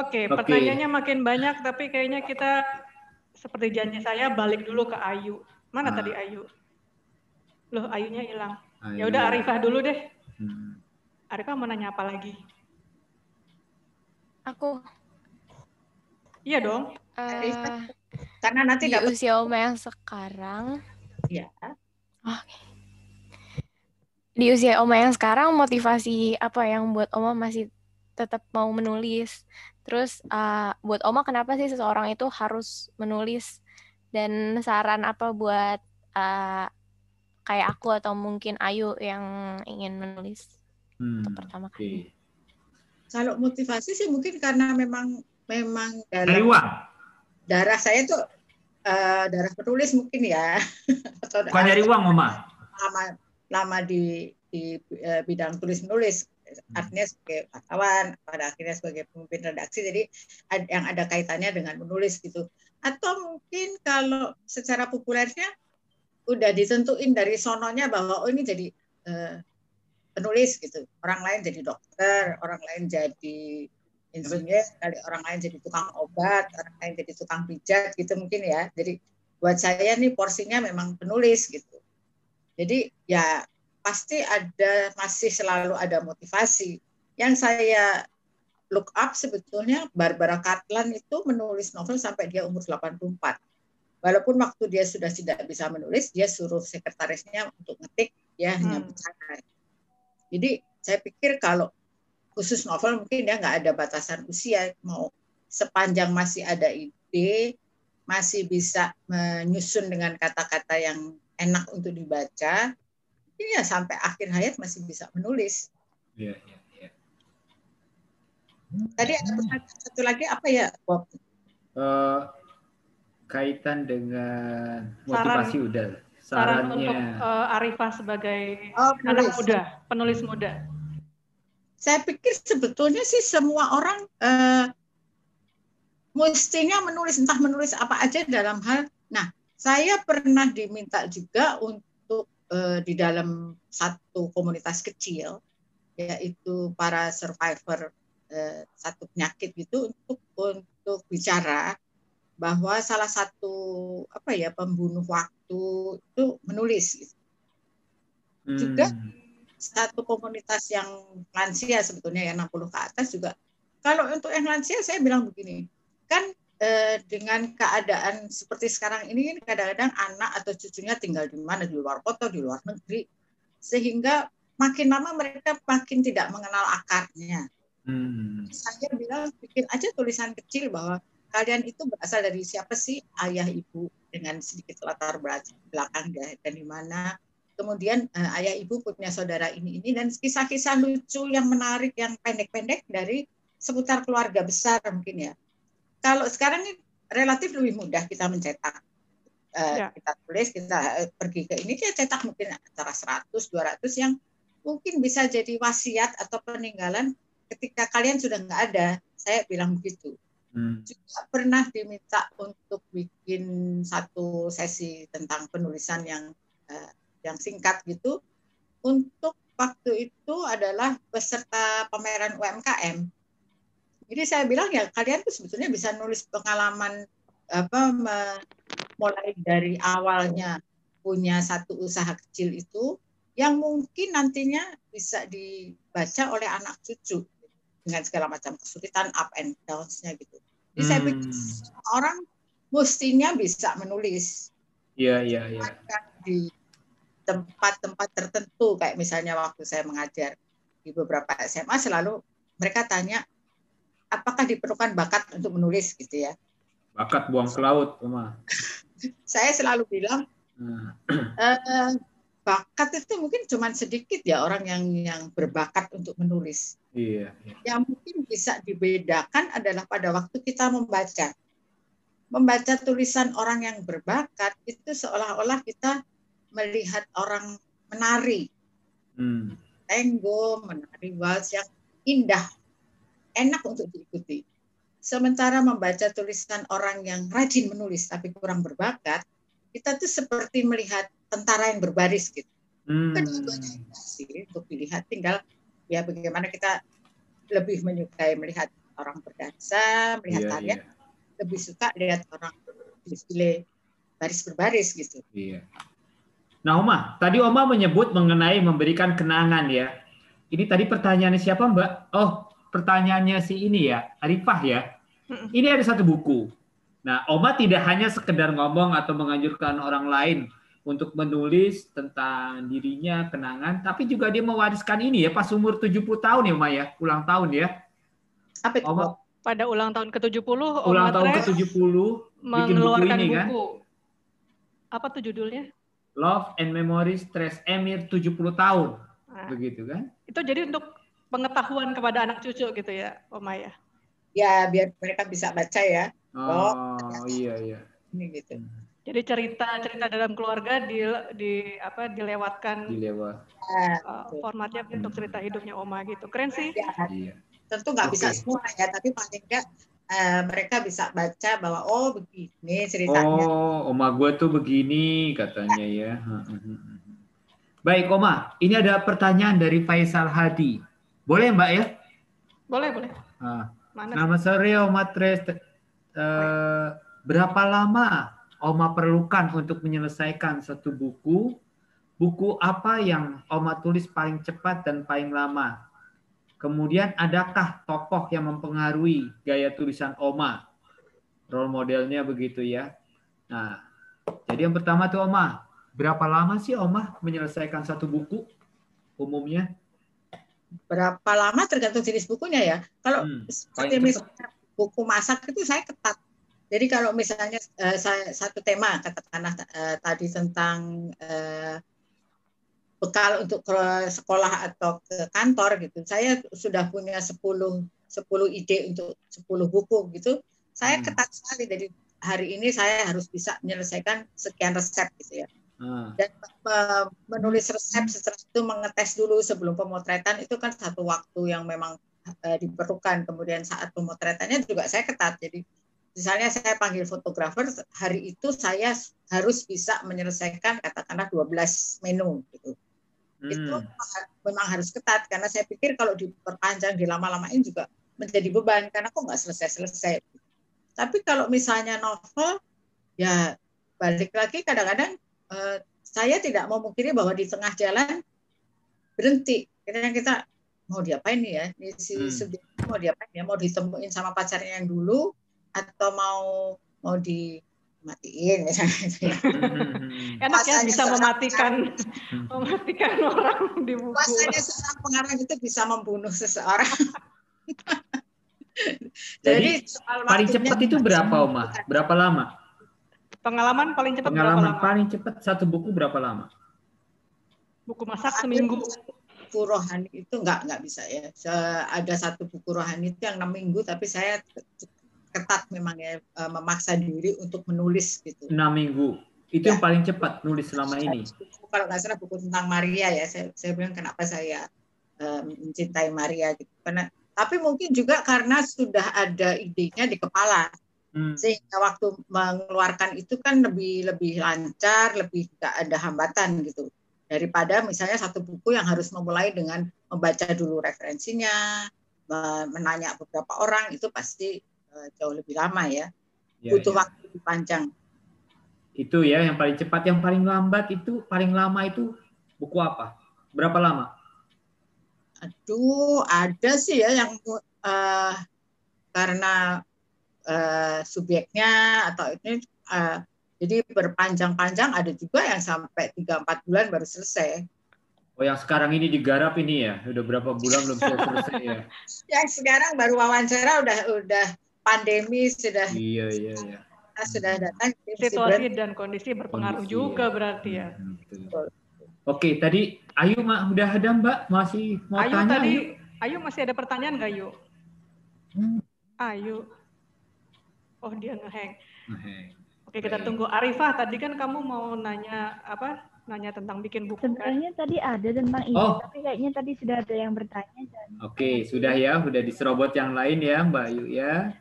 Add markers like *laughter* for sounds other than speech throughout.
Oke, okay, pertanyaannya makin banyak, tapi kayaknya kita seperti janji saya balik dulu ke Ayu. Mana ah. tadi Ayu? Loh, Ayunya hilang. Ya udah Arifah dulu deh. Hmm. Arifah mau nanya apa lagi? Aku. Iya dong. Uh, Karena nanti di dapet... usia Oma yang sekarang. Iya. Oh, Di usia Oma yang sekarang motivasi apa yang buat Oma masih tetap mau menulis? Terus uh, buat Oma kenapa sih seseorang itu harus menulis? Dan saran apa buat uh, kayak aku atau mungkin Ayu yang ingin menulis hmm, untuk pertama kali? Okay. Kalau motivasi sih mungkin karena memang memang dalam uang. darah saya tuh uh, darah penulis mungkin ya. *laughs* Atau Bukan dari uang, Mama. Lama lama di di uh, bidang tulis menulis. Artinya sebagai wartawan pada akhirnya sebagai pemimpin redaksi jadi ad, yang ada kaitannya dengan menulis gitu. Atau mungkin kalau secara populernya udah ditentuin dari sononya bahwa oh ini jadi uh, penulis gitu. Orang lain jadi dokter orang lain jadi insinyur kali orang lain jadi tukang obat orang lain jadi tukang pijat gitu mungkin ya. Jadi buat saya nih porsinya memang penulis gitu. Jadi ya pasti ada masih selalu ada motivasi. Yang saya look up sebetulnya Barbara Katlan itu menulis novel sampai dia umur 84 walaupun waktu dia sudah tidak bisa menulis dia suruh sekretarisnya untuk ngetik ya hmm. hanya jadi saya pikir kalau khusus novel mungkin ya nggak ada batasan usia mau sepanjang masih ada ide masih bisa menyusun dengan kata-kata yang enak untuk dibaca ya sampai akhir hayat masih bisa menulis. Iya, iya, iya. Tadi ada satu lagi apa ya, Bob? Uh, kaitan dengan motivasi Saran. udah saran untuk uh, Arifah sebagai oh, anak muda, penulis muda? Saya pikir sebetulnya sih semua orang uh, mestinya menulis entah menulis apa aja dalam hal. Nah, saya pernah diminta juga untuk uh, di dalam satu komunitas kecil yaitu para survivor uh, satu penyakit gitu untuk untuk bicara bahwa salah satu apa ya pembunuh waktu itu menulis gitu. Hmm. juga satu komunitas yang lansia sebetulnya yang 60 ke atas juga kalau untuk yang lansia saya bilang begini kan eh, dengan keadaan seperti sekarang ini kan kadang-kadang anak atau cucunya tinggal di mana? Di luar kota di luar negeri. Sehingga makin lama mereka makin tidak mengenal akarnya. Hmm. saya bilang bikin aja tulisan kecil bahwa kalian itu berasal dari siapa sih? Ayah ibu dengan sedikit latar belakang dan di mana? Kemudian uh, ayah ibu punya saudara ini ini dan kisah-kisah lucu yang menarik yang pendek-pendek dari seputar keluarga besar mungkin ya kalau sekarang ini relatif lebih mudah kita mencetak uh, ya. kita tulis kita uh, pergi ke ini kita cetak mungkin antara 100 200 yang mungkin bisa jadi wasiat atau peninggalan ketika kalian sudah nggak ada saya bilang begitu Hmm. Juga pernah diminta untuk bikin satu sesi tentang penulisan yang uh, yang singkat gitu. Untuk waktu itu adalah peserta pameran UMKM. Jadi saya bilang ya kalian tuh sebetulnya bisa nulis pengalaman apa mulai dari awalnya punya satu usaha kecil itu yang mungkin nantinya bisa dibaca oleh anak cucu dengan segala macam kesulitan up and downs-nya gitu. Jadi hmm. saya pikir hmm. orang mestinya bisa menulis. Iya, iya, iya. Di tempat-tempat tertentu kayak misalnya waktu saya mengajar di beberapa SMA selalu mereka tanya apakah diperlukan bakat untuk menulis gitu ya. Bakat buang ke laut, Uma. *laughs* saya selalu bilang hmm. uh, *clears throat* bakat itu mungkin cuma sedikit ya orang yang yang berbakat untuk menulis. Iya, iya. Yang mungkin bisa dibedakan adalah pada waktu kita membaca. Membaca tulisan orang yang berbakat itu seolah-olah kita melihat orang menari. Hmm. Tango, menari vals yang indah, enak untuk diikuti. Sementara membaca tulisan orang yang rajin menulis tapi kurang berbakat, kita tuh seperti melihat tentara yang berbaris gitu. Hmm. sih untuk dilihat tinggal ya bagaimana kita lebih menyukai melihat orang berdansa, melihat Iya, tarian, iya. lebih suka lihat orang desfile baris berbaris gitu. Iya. Nah, Oma, tadi Oma menyebut mengenai memberikan kenangan ya. Ini tadi pertanyaannya siapa, Mbak? Oh, pertanyaannya si ini ya, Arifah ya. Ini ada satu buku. Nah, Oma tidak hanya sekedar ngomong atau menganjurkan orang lain untuk menulis tentang dirinya, kenangan, tapi juga dia mewariskan ini ya pas umur 70 tahun ya, Oma ya, ulang tahun ya. Apa itu? Oma Pada ulang tahun ke-70, Om ulang tahun Matre ke-70 bikin buku mengeluarkan ini buku. kan. Apa tuh judulnya? Love and Memories Tres Emir 70 tahun. Nah, Begitu kan? itu jadi untuk pengetahuan kepada anak cucu gitu ya, Oma ya. Ya biar mereka bisa baca ya. Oh, iya iya. Ini gitu. Jadi cerita-cerita dalam keluarga di, di apa dilewatkan Dilewat. Nah, uh, formatnya untuk cerita hidupnya Oma gitu. Keren sih. ya, Iya. tentu nggak bisa Oke. semua ya, tapi paling nggak eh, mereka bisa baca bahwa oh begini ceritanya. Oh, oma gue tuh begini katanya ya. Baik, Oma. Ini ada pertanyaan dari Faisal Hadi. Boleh, Mbak ya? Boleh, boleh. Ah, Mana? Nama sore Oma Tres. Eh, berapa lama Oma perlukan untuk menyelesaikan satu buku? Buku apa yang Oma tulis paling cepat dan paling lama? Kemudian adakah tokoh yang mempengaruhi gaya tulisan Oma? Role modelnya begitu ya. Nah, jadi yang pertama tuh Oma, berapa lama sih Oma menyelesaikan satu buku umumnya? Berapa lama tergantung jenis bukunya ya. Kalau Hmm, seperti misalnya buku masak itu saya ketat. Jadi kalau misalnya eh, saya satu tema katakanlah eh, tadi tentang eh, bekal untuk ke sekolah atau ke kantor gitu. Saya sudah punya 10 10 ide untuk 10 buku gitu. Saya Hmm. ketat sekali jadi hari ini saya harus bisa menyelesaikan sekian resep gitu ya. Ah, Dan eh, menulis resep setelah itu mengetes dulu sebelum pemotretan itu kan satu waktu yang memang eh, diperlukan. Kemudian saat pemotretannya juga saya ketat. Jadi misalnya saya panggil fotografer hari itu saya harus bisa menyelesaikan katakanlah 12 menu gitu. Itu hmm. memang harus ketat karena saya pikir kalau diperpanjang dilama-lamain juga menjadi beban karena kok nggak selesai-selesai. Tapi kalau misalnya novel ya balik lagi kadang-kadang saya tidak mau mengkiri bahwa di tengah jalan berhenti. Kita kita mau diapain nih ya? Ini si Hmm. subjek mau diapain ya? Mau ditemuin sama pacarnya yang dulu atau mau mau dimatiin misalnya. gitu ya. Hmm. Enak ya bisa mematikan mematikan orang di buku. Puasanya seorang pengarang itu bisa membunuh seseorang. Jadi, soal Paling cepat itu berapa, Oma? Berapa lama? Pengalaman paling cepat berapa Pengalaman lama? paling cepat satu buku berapa lama? Buku masak seminggu. buku rohani itu nggak nggak bisa ya. Se- Ada satu buku rohani itu yang enam minggu, tapi saya ketat memang ya eh, memaksa diri untuk menulis gitu. Enam minggu. Itu Ya. yang paling cepat nulis selama ini. Buku- Kalau nggak salah buku tentang Maria ya, saya, saya bilang kenapa saya eh, mencintai Maria gitu. Karena tapi mungkin juga karena sudah ada idenya di kepala. Hmm. sehingga waktu mengeluarkan itu kan lebih lebih lancar, lebih nggak ada hambatan gitu daripada misalnya satu buku yang harus memulai dengan membaca dulu referensinya, me- menanya beberapa orang itu pasti eh, jauh lebih lama ya, Ya, butuh ya. waktu lebih panjang. Itu ya yang paling cepat, yang paling lambat itu paling lama itu buku apa? Berapa lama? Aduh, ada sih ya yang eh, karena eh, subjeknya atau ini eh, jadi berpanjang-panjang ada juga yang sampai 3-4 bulan baru selesai. Oh yang sekarang ini digarap ini ya, udah berapa bulan belum selesai ya? *laughs* yang sekarang baru wawancara udah udah pandemi sudah Iya iya iya. sudah datang Situasi dan kondisi berpengaruh Kondisi, juga ya. berarti ya. Hmm, betul. Oke, tadi Ayu Ma, udah ada Mbak masih mau Ayu tanya? tadi, Ayu? Ayu masih ada pertanyaan nggak Ayu? Hmm. Ayu. Oh dia ngeheng. Oke. Oke kita Baik. tunggu. Arifah tadi kan kamu mau nanya apa? Nanya tentang bikin buku kan? Sebenarnya tadi ada tentang ini, Oh. tapi kayaknya tadi sudah ada yang bertanya dan Oke, sudah ya, udah diserobot yang lain ya Mbak Ayu ya.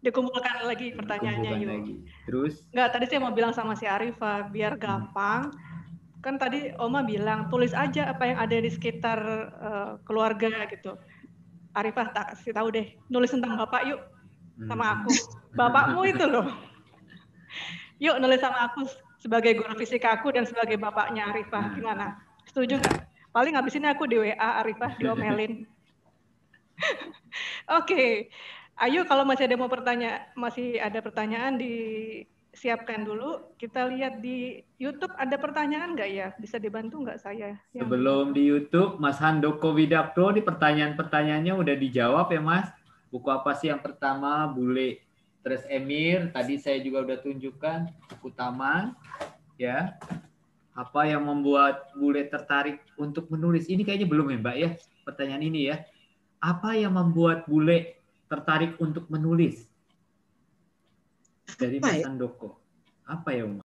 Dikumpulkan lagi pertanyaannya Kumpulkan Ayu. lagi. Terus? Enggak, tadi saya mau bilang sama si Arifah biar gampang. Kan tadi Oma bilang tulis aja apa yang ada di sekitar eh, keluarga gitu. Arifah tak kasih tahu deh, nulis tentang bapak yuk sama hmm. aku. Bapakmu itu loh. Yuk nulis sama aku sebagai guru fisika aku dan sebagai bapaknya Arifah. Hmm. Gimana? Setuju nggak? Paling habis ini aku di WA Arifah diomelin. *laughs* Oke. okay. Ayo kalau masih ada mau pertanyaan, masih ada pertanyaan disiapkan dulu. Kita lihat di YouTube ada pertanyaan nggak ya? Bisa dibantu nggak saya? Sebelum di YouTube, Mas Handoko Widakto di pertanyaan-pertanyaannya udah dijawab ya Mas. Buku apa sih yang pertama? Bule Terus Emir, tadi saya juga udah tunjukkan buku taman, ya. Apa yang membuat bule tertarik untuk menulis? Ini kayaknya belum ya Mbak ya, pertanyaan ini ya. Apa yang membuat bule tertarik untuk menulis? Dari Mas ya? Sandoko. Apa ya, Uma?